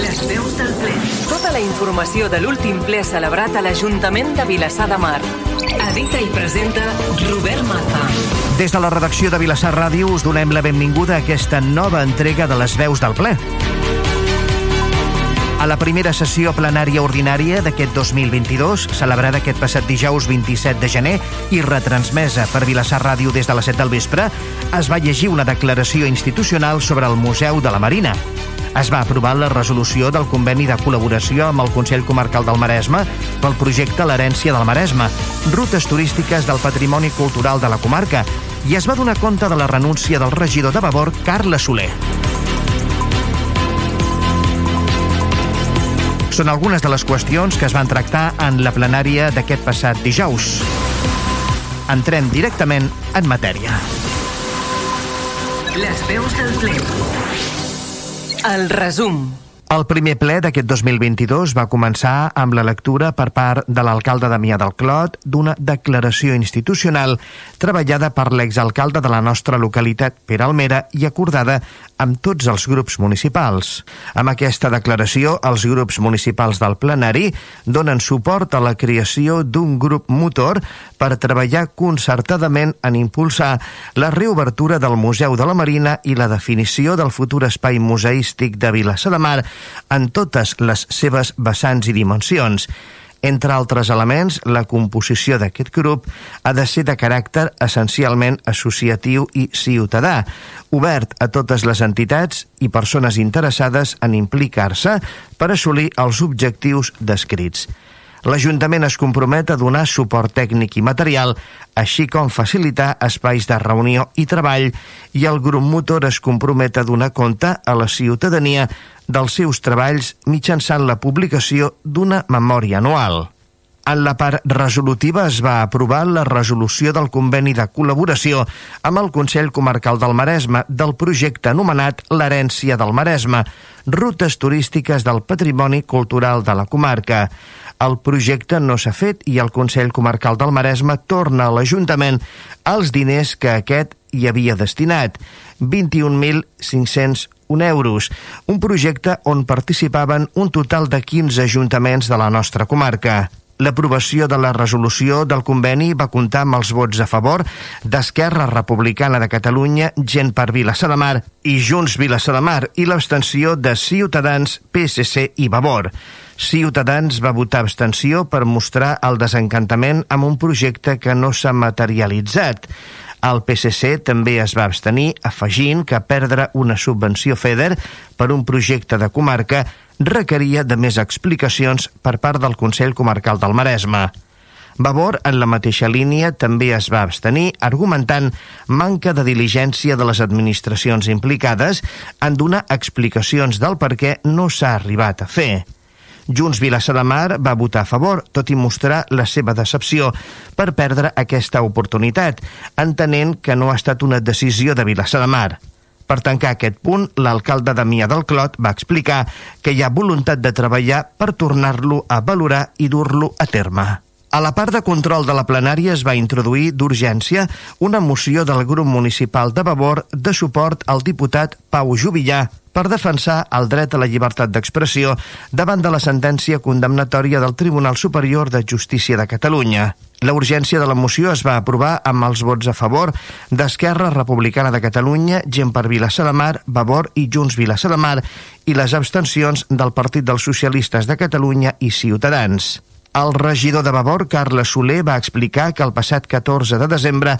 Les veus del ple. Tota la informació de l'últim ple celebrat a l'Ajuntament de Vilassar de Mar. Edita i presenta Robert Maza. Des de la redacció de Vilassar Ràdio us donem la benvinguda a aquesta nova entrega de les veus del ple. A la primera sessió plenària ordinària d'aquest 2022, celebrada aquest passat dijous 27 de gener i retransmesa per Vilassar Ràdio des de les 7 del vespre, es va llegir una declaració institucional sobre el Museu de la Marina. Es va aprovar la resolució del conveni de col·laboració amb el Consell Comarcal del Maresme pel projecte L'herència del Maresme, rutes turístiques del patrimoni cultural de la comarca, i es va donar compte de la renúncia del regidor de Vavor, Carles Soler. Són algunes de les qüestions que es van tractar en la plenària d'aquest passat dijous. Entrem directament en matèria. Les veus del ple. El resum. El primer ple d'aquest 2022 va començar amb la lectura per part de l'alcalde Damià del Clot d'una declaració institucional treballada per l'exalcalde de la nostra localitat, Pere Almera, i acordada amb tots els grups municipals. Amb aquesta declaració, els grups municipals del plenari donen suport a la creació d'un grup motor per treballar concertadament en impulsar la reobertura del Museu de la Marina i la definició del futur espai museístic de Vilassar de Mar en totes les seves vessants i dimensions. Entre altres elements, la composició d'aquest grup ha de ser de caràcter essencialment associatiu i ciutadà, obert a totes les entitats i persones interessades en implicar-se per assolir els objectius descrits. L'Ajuntament es compromet a donar suport tècnic i material, així com facilitar espais de reunió i treball, i el grup motor es compromet a donar compte a la ciutadania dels seus treballs mitjançant la publicació d'una memòria anual. En la part resolutiva es va aprovar la resolució del conveni de col·laboració amb el Consell Comarcal del Maresme del projecte anomenat l'Herència del Maresme, rutes turístiques del patrimoni cultural de la comarca. El projecte no s'ha fet i el Consell Comarcal del Maresme torna a l'Ajuntament els diners que aquest hi havia destinat, 21.501 euros, un projecte on participaven un total de 15 ajuntaments de la nostra comarca. L'aprovació de la resolució del conveni va comptar amb els vots a favor d'Esquerra Republicana de Catalunya, Gent per Vilassar de Mar i Junts Vilassar de Mar i l'abstenció de Ciutadans, PSC i Vavor. Ciutadans va votar abstenció per mostrar el desencantament amb un projecte que no s'ha materialitzat. El PSC també es va abstenir, afegint que perdre una subvenció FEDER per un projecte de comarca requeria de més explicacions per part del Consell Comarcal del Maresme. Vavor, en la mateixa línia, també es va abstenir, argumentant manca de diligència de les administracions implicades en donar explicacions del per què no s'ha arribat a fer. Junts Vilassar de Mar va votar a favor, tot i mostrar la seva decepció per perdre aquesta oportunitat, entenent que no ha estat una decisió de Vilassar de Mar. Per tancar aquest punt, l'alcalde Damià del Clot va explicar que hi ha voluntat de treballar per tornar-lo a valorar i dur-lo a terme. A la part de control de la plenària es va introduir d'urgència una moció del grup municipal de Vavor de suport al diputat Pau Jubillà per defensar el dret a la llibertat d'expressió davant de la sentència condemnatòria del Tribunal Superior de Justícia de Catalunya. La urgència de la moció es va aprovar amb els vots a favor d'Esquerra Republicana de Catalunya, Gent per Vilassar de Mar, Vavor i Junts Vilassar de Mar i les abstencions del Partit dels Socialistes de Catalunya i Ciutadans. El regidor de Vavor, Carles Soler, va explicar que el passat 14 de desembre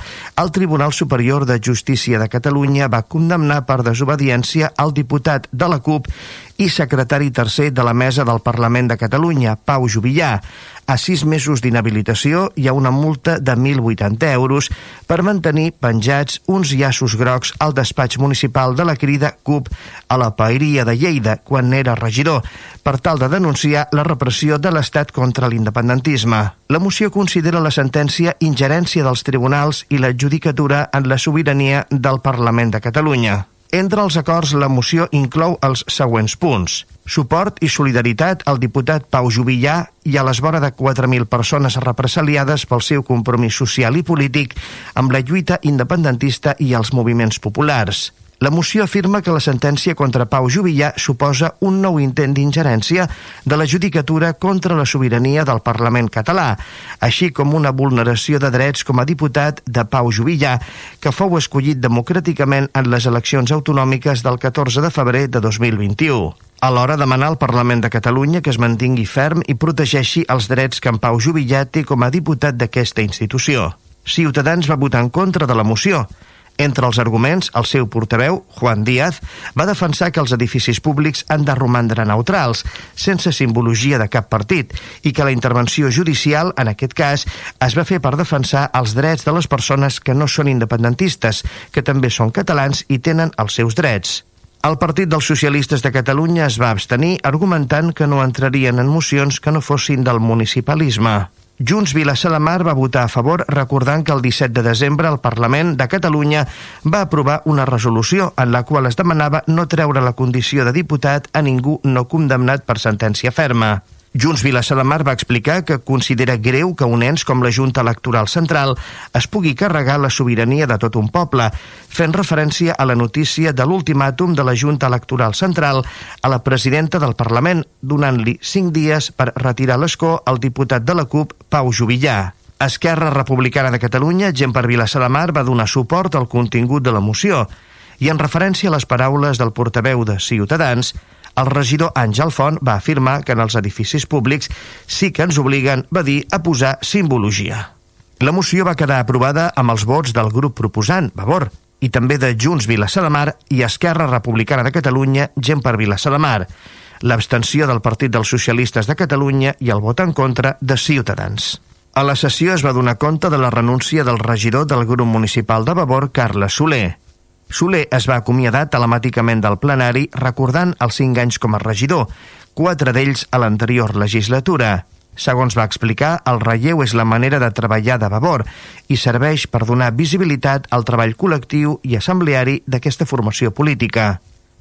el Tribunal Superior de Justícia de Catalunya va condemnar per desobediència el diputat de la CUP i secretari tercer de la Mesa del Parlament de Catalunya, Pau Jubillà, a sis mesos d'inhabilitació i a una multa de 1.080 euros per mantenir penjats uns llaços grocs al despatx municipal de la crida CUP a la Paeria de Lleida quan era regidor, per tal de denunciar la repressió de l'Estat contra l'independentisme. La moció considera la sentència ingerència dels tribunals i la judicatura en la sobirania del Parlament de Catalunya. Entre els acords, la moció inclou els següents punts. Suport i solidaritat al diputat Pau Jubillà i a les vora de 4.000 persones represaliades pel seu compromís social i polític amb la lluita independentista i els moviments populars La moció afirma que la sentència contra Pau Juvillà suposa un nou intent d'ingerència de la judicatura contra la sobirania del Parlament català, així com una vulneració de drets com a diputat de Pau Juvillà, que fou escollit democràticament en les eleccions autonòmiques del 14 de febrer de 2021. Alhora demanar al Parlament de Catalunya que es mantingui ferm i protegeixi els drets que en Pau Juvillà té com a diputat d'aquesta institució. Ciutadans va votar en contra de la moció, entre els arguments, el seu portaveu, Juan Díaz, va defensar que els edificis públics han de romandre neutrals, sense simbologia de cap partit, i que la intervenció judicial, en aquest cas, es va fer per defensar els drets de les persones que no són independentistes, que també són catalans i tenen els seus drets. El Partit dels Socialistes de Catalunya es va abstenir argumentant que no entrarien en mocions que no fossin del municipalisme. Junts Vilassar de Mar va votar a favor recordant que el 17 de desembre el Parlament de Catalunya va aprovar una resolució en la qual es demanava no treure la condició de diputat a ningú no condemnat per sentència ferma. Junts Vilassar de Mar va explicar que considera greu que un ens com la Junta Electoral Central es pugui carregar la sobirania de tot un poble, fent referència a la notícia de l'ultimàtum de la Junta Electoral Central a la presidenta del Parlament, donant-li cinc dies per retirar l'escó al diputat de la CUP, Pau Juvillà. Esquerra Republicana de Catalunya, gent per Vilassar de Mar, va donar suport al contingut de la moció i en referència a les paraules del portaveu de Ciutadans, el regidor Àngel Font va afirmar que en els edificis públics sí que ens obliguen, va dir, a posar simbologia. La moció va quedar aprovada amb els vots del grup proposant, Vavor, i també de Junts Vilassar de Mar i Esquerra Republicana de Catalunya, gent per Vilassar de Mar, l'abstenció del Partit dels Socialistes de Catalunya i el vot en contra de Ciutadans. A la sessió es va donar compte de la renúncia del regidor del grup municipal de Vavor, Carles Soler. Soler es va acomiadar telemàticament del plenari recordant els cinc anys com a regidor, quatre d'ells a l'anterior legislatura. Segons va explicar, el relleu és la manera de treballar de Vavor i serveix per donar visibilitat al treball col·lectiu i assembleari d'aquesta formació política.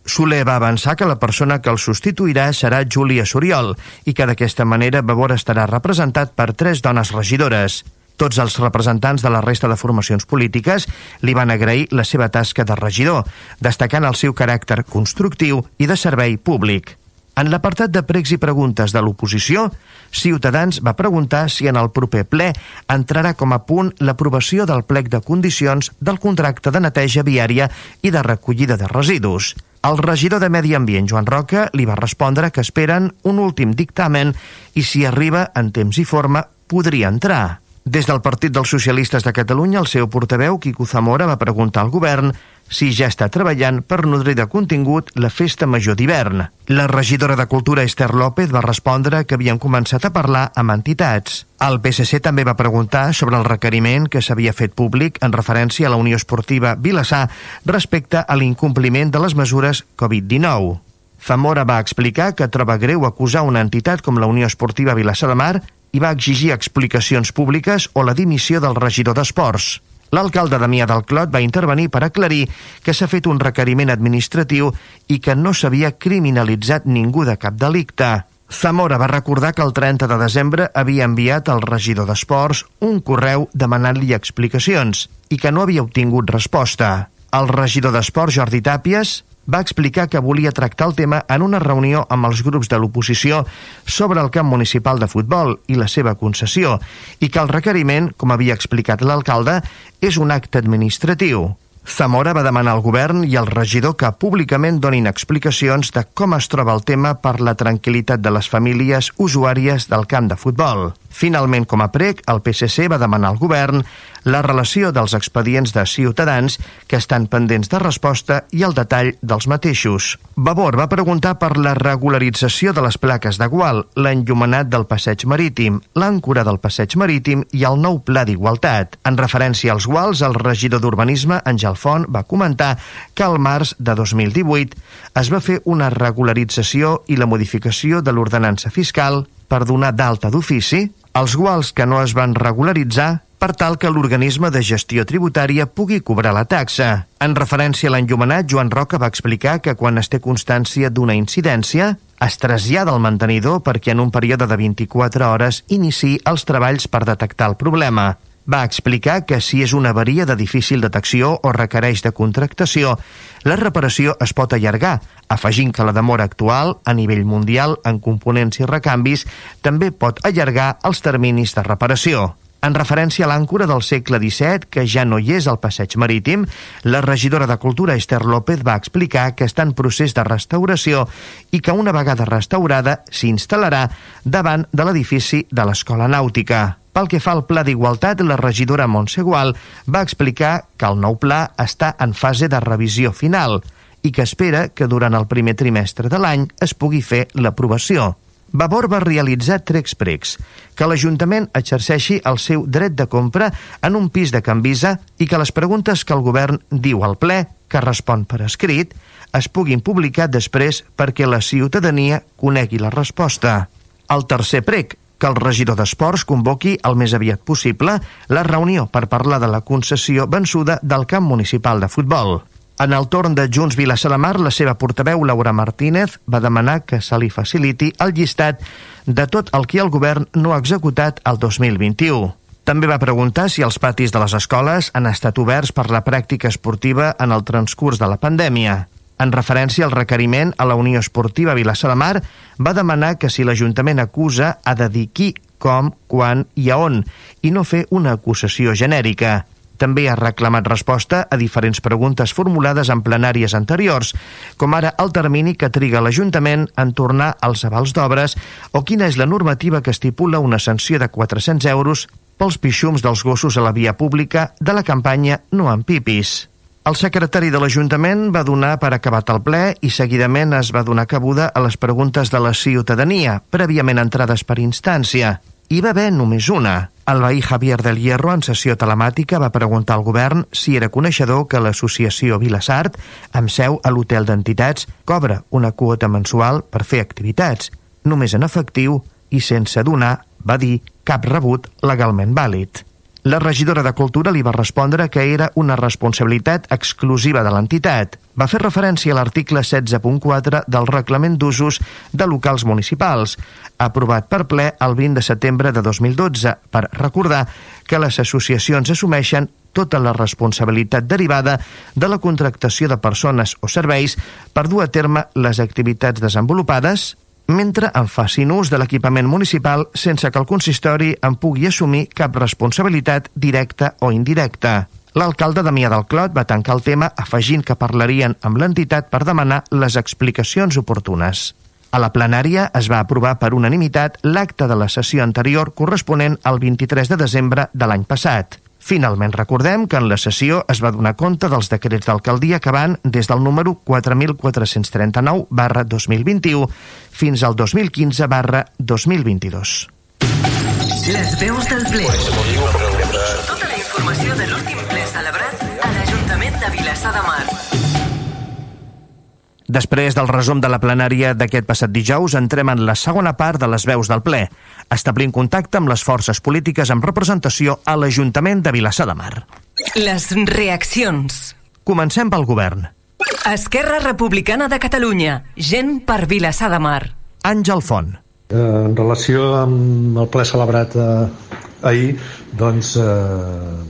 Soler va avançar que la persona que el substituirà serà Júlia Soriol i que d'aquesta manera Vavor estarà representat per tres dones regidores. Tots els representants de la resta de formacions polítiques li van agrair la seva tasca de regidor, destacant el seu caràcter constructiu i de servei públic. En l'apartat de pregs i preguntes de l'oposició, Ciutadans va preguntar si en el proper ple entrarà com a punt l'aprovació del plec de condicions del contracte de neteja viària i de recollida de residus. El regidor de Medi Ambient, Joan Roca, li va respondre que esperen un últim dictamen i si arriba en temps i forma podria entrar. Des del Partit dels Socialistes de Catalunya, el seu portaveu, Quico Zamora, va preguntar al govern si ja està treballant per nodrir de contingut la festa major d'hivern. La regidora de Cultura, Esther López, va respondre que havien començat a parlar amb entitats. El PSC també va preguntar sobre el requeriment que s'havia fet públic en referència a la Unió Esportiva Vilassar respecte a l'incompliment de les mesures Covid-19. Zamora va explicar que troba greu acusar una entitat com la Unió Esportiva Vilassar de Mar i va exigir explicacions públiques o la dimissió del regidor d'Esports. L'alcalde Damià del Clot va intervenir per aclarir que s'ha fet un requeriment administratiu i que no s'havia criminalitzat ningú de cap delicte. Zamora va recordar que el 30 de desembre havia enviat al regidor d'Esports un correu demanant-li explicacions i que no havia obtingut resposta. El regidor d'Esports, Jordi Tàpies, va explicar que volia tractar el tema en una reunió amb els grups de l'oposició sobre el camp municipal de futbol i la seva concessió i que el requeriment, com havia explicat l'alcalde, és un acte administratiu. Zamora va demanar al govern i al regidor que públicament donin explicacions de com es troba el tema per la tranquil·litat de les famílies usuàries del camp de futbol. Finalment, com a prec, el PSC va demanar al govern la relació dels expedients de Ciutadans que estan pendents de resposta i el detall dels mateixos. Vavor va preguntar per la regularització de les plaques de Gual, l'enllumenat del passeig marítim, l'àncora del passeig marítim i el nou pla d'igualtat. En referència als Guals, el regidor d'Urbanisme, Àngel Font, va comentar que al març de 2018 es va fer una regularització i la modificació de l'ordenança fiscal per donar d'alta d'ofici els guals que no es van regularitzar per tal que l'organisme de gestió tributària pugui cobrar la taxa. En referència a l'enllumenat, Joan Roca va explicar que quan es té constància d'una incidència, es trasllada al mantenidor perquè en un període de 24 hores inici els treballs per detectar el problema. Va explicar que si és una avaria de difícil detecció o requereix de contractació, la reparació es pot allargar, afegint que la demora actual, a nivell mundial, en components i recanvis, també pot allargar els terminis de reparació. En referència a l'àncora del segle XVII, que ja no hi és al passeig marítim, la regidora de Cultura Esther López va explicar que està en procés de restauració i que una vegada restaurada s'instal·larà davant de l'edifici de l'Escola Nàutica. Pel que fa al pla d'igualtat, la regidora Montse Gual va explicar que el nou pla està en fase de revisió final i que espera que durant el primer trimestre de l'any es pugui fer l'aprovació. Vavor va realitzar tres pregs, que l'Ajuntament exerceixi el seu dret de compra en un pis de Canvisa i que les preguntes que el govern diu al ple, que respon per escrit, es puguin publicar després perquè la ciutadania conegui la resposta. El tercer prec, que el regidor d'Esports convoqui el més aviat possible la reunió per parlar de la concessió vençuda del camp municipal de futbol. En el torn de Junts Vilassar de la seva portaveu, Laura Martínez, va demanar que se li faciliti el llistat de tot el que el govern no ha executat el 2021. També va preguntar si els patis de les escoles han estat oberts per la pràctica esportiva en el transcurs de la pandèmia. En referència al requeriment a la Unió Esportiva Vilassar de Mar, va demanar que si l'Ajuntament acusa ha de dir qui, com, quan i a on, i no fer una acusació genèrica. També ha reclamat resposta a diferents preguntes formulades en plenàries anteriors, com ara el termini que triga l'Ajuntament en tornar als avals d'obres o quina és la normativa que estipula una sanció de 400 euros pels pixums dels gossos a la via pública de la campanya No en pipis. El secretari de l'Ajuntament va donar per acabat el ple i seguidament es va donar cabuda a les preguntes de la ciutadania, prèviament entrades per instància. Hi va haver només una. El veí Javier del Hierro, en sessió telemàtica, va preguntar al govern si era coneixedor que l'associació Vilassart, amb seu a l'hotel d'entitats, cobra una quota mensual per fer activitats, només en efectiu i sense donar, va dir, cap rebut legalment vàlid. La regidora de Cultura li va respondre que era una responsabilitat exclusiva de l'entitat. Va fer referència a l'article 16.4 del Reglament d'Usos de Locals Municipals, aprovat per ple el 20 de setembre de 2012, per recordar que les associacions assumeixen tota la responsabilitat derivada de la contractació de persones o serveis per dur a terme les activitats desenvolupades, mentre en facin ús de l'equipament municipal sense que el consistori en pugui assumir cap responsabilitat directa o indirecta. L'alcalde Damià del Clot va tancar el tema afegint que parlarien amb l'entitat per demanar les explicacions oportunes. A la plenària es va aprovar per unanimitat l'acte de la sessió anterior corresponent al 23 de desembre de l'any passat. Finalment, recordem que en la sessió es va donar compte dels decrets d'alcaldia que van des del número 4.439 barra 2021 fins al 2015 barra 2022. Les veus del ple. Tota la informació de l'últim ple celebrat a l'Ajuntament de Vilassar de Mar. Després del resum de la plenària d'aquest passat dijous, entrem en la segona part de les veus del ple, establint contacte amb les forces polítiques amb representació a l'Ajuntament de Vilassar de Mar. Les reaccions. Comencem pel govern. Esquerra Republicana de Catalunya. Gent per Vilassar de Mar. Àngel Font. Eh, en relació amb el ple celebrat eh, ahir, doncs, eh,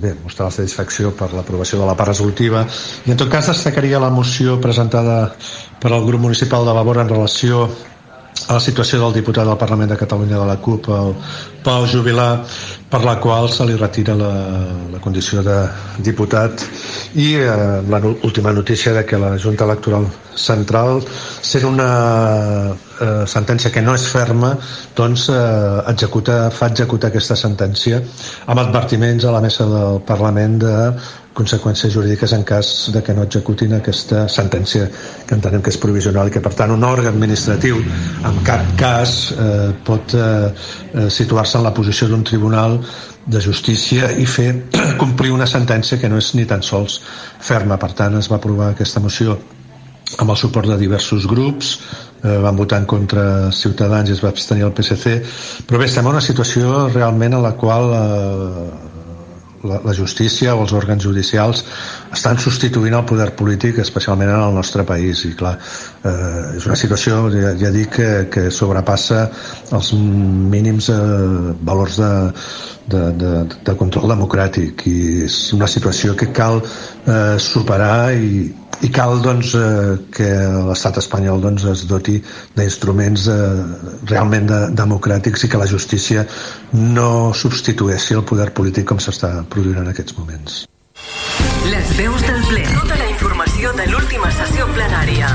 bé, mostrar la satisfacció per l'aprovació de la part resolutiva. I en tot cas destacaria la moció presentada per al grup municipal de Labor en relació a la situació del diputat del Parlament de Catalunya de la CUP, el Pau Jubilà, per la qual se li retira la, la condició de diputat. I eh, la última notícia de que la Junta Electoral Central, sent una eh, sentència que no és ferma, doncs eh, executa, fa executar aquesta sentència amb advertiments a la mesa del Parlament de conseqüències jurídiques en cas de que no executin aquesta sentència que entenem que és provisional i que per tant un òrgan administratiu en cap cas eh, pot eh, eh, situar-se en la posició d'un tribunal de justícia i fer complir una sentència que no és ni tan sols ferma. Per tant, es va aprovar aquesta moció amb el suport de diversos grups, eh, van votar en contra Ciutadans i es va abstenir el PSC, però bé, estem en una situació realment en la qual eh, la, la justícia o els òrgans judicials estan substituint el poder polític especialment en el nostre país. I clar, eh, és una situació ja, ja dic que, que sobrepassa els mínims eh, valors de, de, de, de control democràtic. I és una situació que cal eh, superar i, i cal doncs, eh, que l'estat espanyol doncs, es doti d'instruments eh, realment de, democràtics i que la justícia no substitueixi el poder polític com s'està produint en aquests moments. Les veus del ple. Tota la informació de l'última sessió plenària.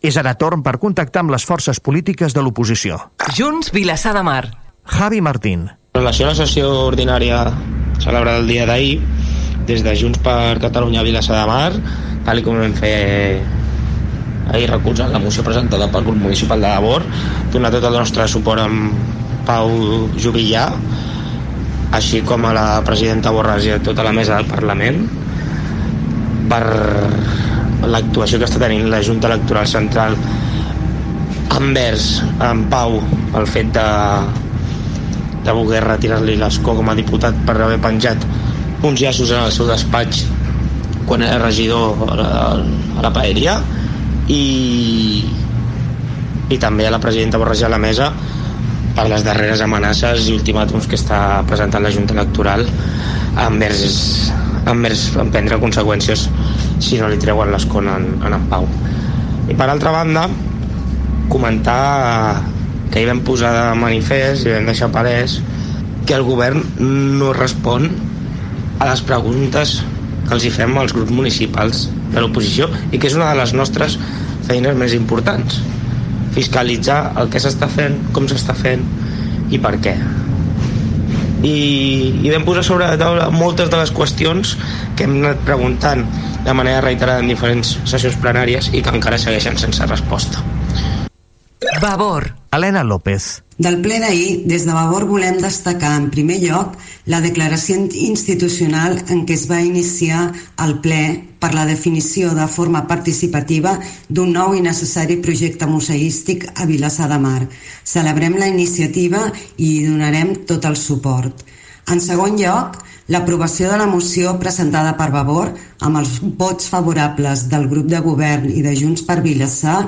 És ara torn per contactar amb les forces polítiques de l'oposició. Junts, Vilassar de Mar. Javi Martín. En relació a la sessió ordinària celebrada el dia d'ahir, des de Junts per Catalunya Vilassar de Mar, tal com vam fer ahir recolzant la moció presentada pel grup municipal de Labor, donar tot el nostre suport amb Pau Jubillà, així com a la presidenta Borràs i a tota la mesa del Parlament, per l'actuació que està tenint la Junta Electoral Central envers en Pau el fet de, de voler retirar-li l'escó com a diputat per haver penjat uns llaços en el seu despatx quan era regidor a la, a la paeria i, i també a la presidenta Borràs a la mesa per les darreres amenaces i ultimàtums que està presentant la Junta Electoral envers, envers emprendre conseqüències si no li treuen l'escona en, en en Pau. I per altra banda, comentar que hi vam posar de manifest i vam deixar palès que el govern no respon a les preguntes que els hi fem als grups municipals de l'oposició i que és una de les nostres feines més importants fiscalitzar el que s'està fent, com s'està fent i per què i, i vam posar sobre la taula moltes de les qüestions que hem anat preguntant de manera reiterada en diferents sessions plenàries i que encara segueixen sense resposta. Vavor. Helena López. Del ple d'ahir, des de Vavor volem destacar en primer lloc la declaració institucional en què es va iniciar el ple per la definició de forma participativa d'un nou i necessari projecte museístic a Vilassar de Mar. Celebrem la iniciativa i hi donarem tot el suport. En segon lloc, l'aprovació de la moció presentada per Vavor amb els vots favorables del grup de govern i de Junts per Vilassar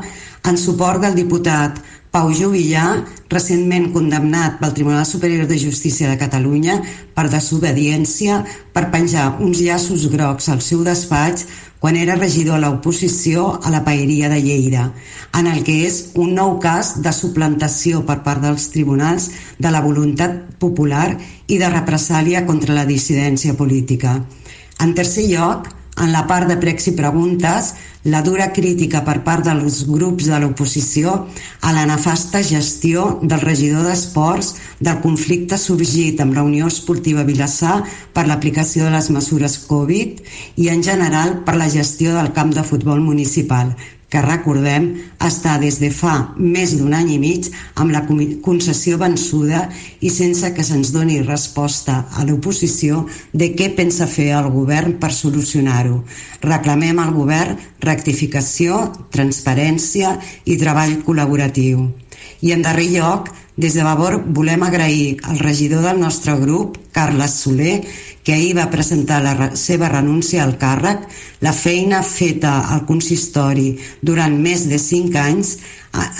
en suport del diputat Pau Juvillà, recentment condemnat pel Tribunal Superior de Justícia de Catalunya per desobediència per penjar uns llaços grocs al seu despatx quan era regidor a l'oposició a la Paeria de Lleida, en el que és un nou cas de suplantació per part dels tribunals de la voluntat popular i de represàlia contra la dissidència política. En tercer lloc, en la part de pregs i preguntes, la dura crítica per part dels grups de l'oposició a la nefasta gestió del regidor d'Esports del conflicte sorgit amb la Unió Esportiva Vilassar per l'aplicació de les mesures Covid i en general per la gestió del camp de futbol municipal, que recordem està des de fa més d'un any i mig amb la concessió vençuda i sense que se'ns doni resposta a l'oposició de què pensa fer el govern per solucionar-ho. Reclamem al govern rectificació, transparència i treball col·laboratiu. I en darrer lloc, des de Vavor volem agrair al regidor del nostre grup, Carles Soler, que ahir va presentar la seva renúncia al càrrec, la feina feta al consistori durant més de cinc anys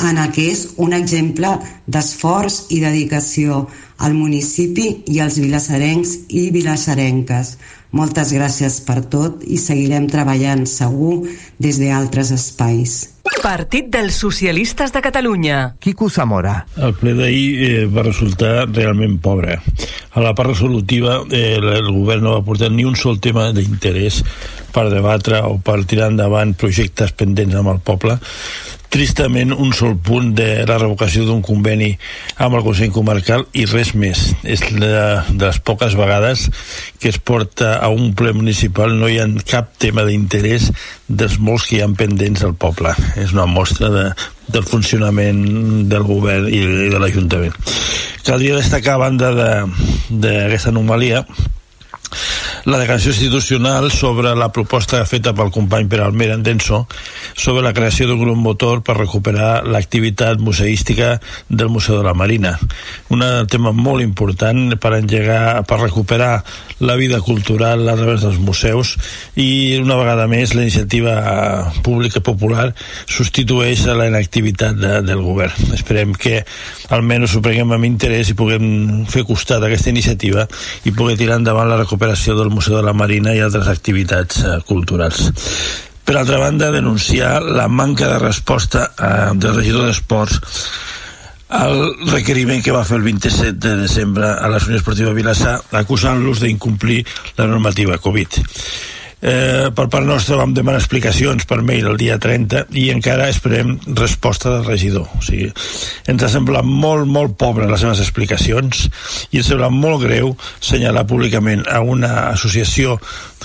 en el que és un exemple d'esforç i dedicació al municipi i als vilassarencs i vilassarenques. Moltes gràcies per tot i seguirem treballant segur des d'altres espais. Partit dels Socialistes de Catalunya. Quico Zamora. El ple d'ahir eh, va resultar realment pobre. A la part resolutiva eh, el govern no va portar ni un sol tema d'interès per debatre o per tirar endavant projectes pendents amb el poble tristament un sol punt de la revocació d'un conveni amb el Consell Comarcal i res més. És la, de les poques vegades que es porta a un ple municipal no hi ha cap tema d'interès dels molts que hi ha pendents al poble. És una mostra de, del funcionament del govern i de l'Ajuntament. Caldria destacar, a banda d'aquesta anomalia, la declaració institucional sobre la proposta feta pel company Per Almera Denso sobre la creació d'un grup motor per recuperar l'activitat museística del Museu de la Marina. Un tema molt important per engegar, per recuperar la vida cultural a través dels museus i una vegada més la iniciativa pública popular substitueix a la inactivitat de, del govern. Esperem que almenys ho prenguem amb interès i puguem fer costat a aquesta iniciativa i poder tirar endavant la recuperació del Museu de la Marina i altres activitats eh, culturals. Per altra banda, denunciar la manca de resposta eh, del regidor d'Esports al requeriment que va fer el 27 de desembre a la Unió Esportiva Vilassar acusant-los d'incomplir la normativa Covid. Eh, per part nostra vam demanar explicacions per mail el dia 30 i encara esperem resposta del regidor. O sigui, ens ha semblat molt, molt pobre les seves explicacions i ens sembla molt greu senyalar públicament a una associació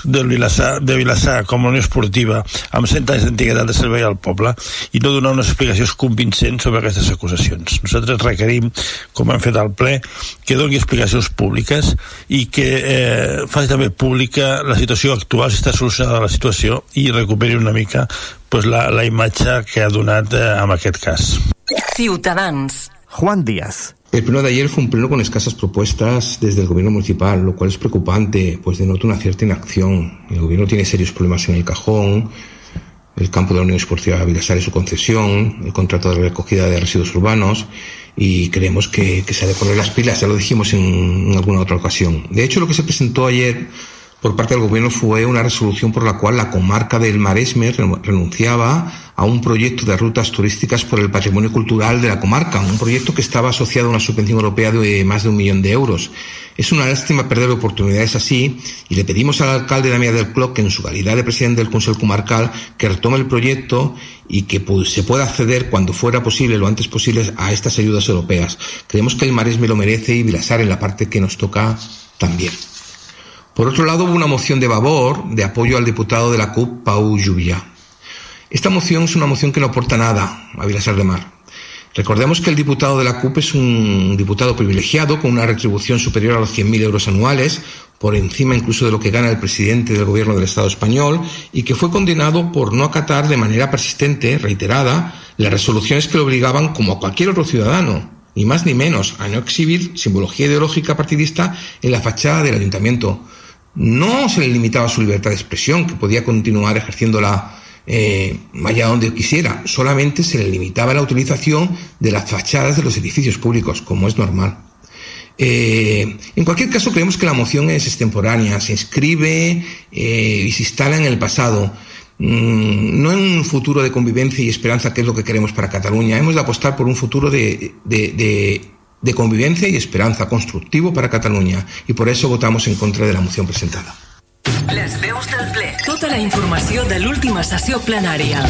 de Vilassar, de Vilassar com a Unió Esportiva amb 100 anys d'antiguitat de servei al poble i no donar unes explicacions convincents sobre aquestes acusacions. Nosaltres requerim, com hem fet al ple, que doni explicacions públiques i que eh, faci també pública la situació actual, si està solucionada la situació i recuperi una mica pues, la, la imatge que ha donat eh, en aquest cas. Ciutadans. Juan Díaz. El pleno de ayer fue un pleno con escasas propuestas desde el gobierno municipal, lo cual es preocupante, pues denota una cierta inacción. El gobierno tiene serios problemas en el cajón, el campo de la Unión Esportiva Vilasar y su concesión, el contrato de recogida de residuos urbanos y creemos que, que se ha de poner las pilas, ya lo dijimos en, en alguna otra ocasión. De hecho, lo que se presentó ayer por parte del gobierno fue una resolución por la cual la comarca del Maresme renunciaba a un proyecto de rutas turísticas por el patrimonio cultural de la comarca, un proyecto que estaba asociado a una subvención europea de más de un millón de euros. Es una lástima perder oportunidades así y le pedimos al alcalde Damián del Cloc que en su calidad de presidente del Consejo Comarcal que retome el proyecto y que se pueda acceder cuando fuera posible, lo antes posible, a estas ayudas europeas. Creemos que el Maresme lo merece y Vilasar en la parte que nos toca también. Por otro lado, hubo una moción de Babor de apoyo al diputado de la CUP, Pau Lluvia. Esta moción es una moción que no aporta nada a Vilasar de Mar. Recordemos que el diputado de la CUP es un diputado privilegiado con una retribución superior a los 100.000 euros anuales, por encima incluso de lo que gana el presidente del gobierno del Estado español, y que fue condenado por no acatar de manera persistente, reiterada, las resoluciones que lo obligaban, como a cualquier otro ciudadano, ni más ni menos, a no exhibir simbología ideológica partidista en la fachada del ayuntamiento no se le limitaba su libertad de expresión, que podía continuar ejerciéndola eh, allá donde quisiera, solamente se le limitaba la utilización de las fachadas de los edificios públicos, como es normal. Eh, en cualquier caso, creemos que la moción es extemporánea, se inscribe eh, y se instala en el pasado, mm, no en un futuro de convivencia y esperanza, que es lo que queremos para Cataluña. Hemos de apostar por un futuro de, de, de de convivencia y esperanza constructivo para Catalunya i per això votamos en contra de la moció presentada. Les veus del ple. Tota la informació de l'última sessió plenària.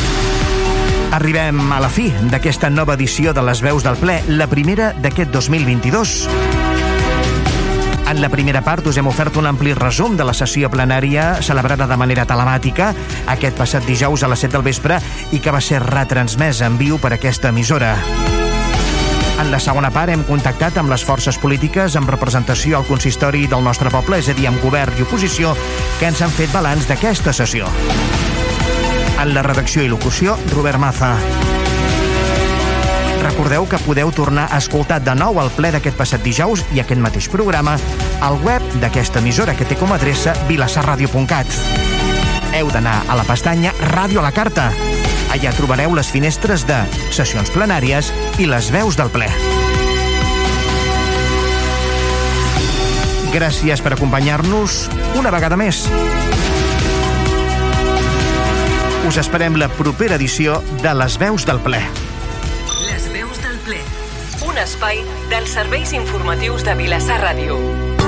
Arribem a la fi d'aquesta nova edició de les veus del ple, la primera d'aquest 2022. En la primera part us hem ofert un ampli resum de la sessió plenària celebrada de manera telemàtica aquest passat dijous a les 7 del vespre i que va ser retransmesa en viu per aquesta emissora. En la segona part hem contactat amb les forces polítiques amb representació al consistori del nostre poble, és a dir, amb govern i oposició, que ens han fet balanç d'aquesta sessió. En la redacció i locució, Robert Maza. Recordeu que podeu tornar a escoltar de nou el ple d'aquest passat dijous i aquest mateix programa al web d'aquesta emissora que té com a adreça vilassarradio.cat. Heu d'anar a la pestanya Ràdio a la Carta Allà trobareu les finestres de sessions plenàries i les veus del ple. Gràcies per acompanyar-nos una vegada més. Us esperem la propera edició de Les Veus del Ple. Les Veus del Ple. Un espai dels serveis informatius de Vilassar Ràdio.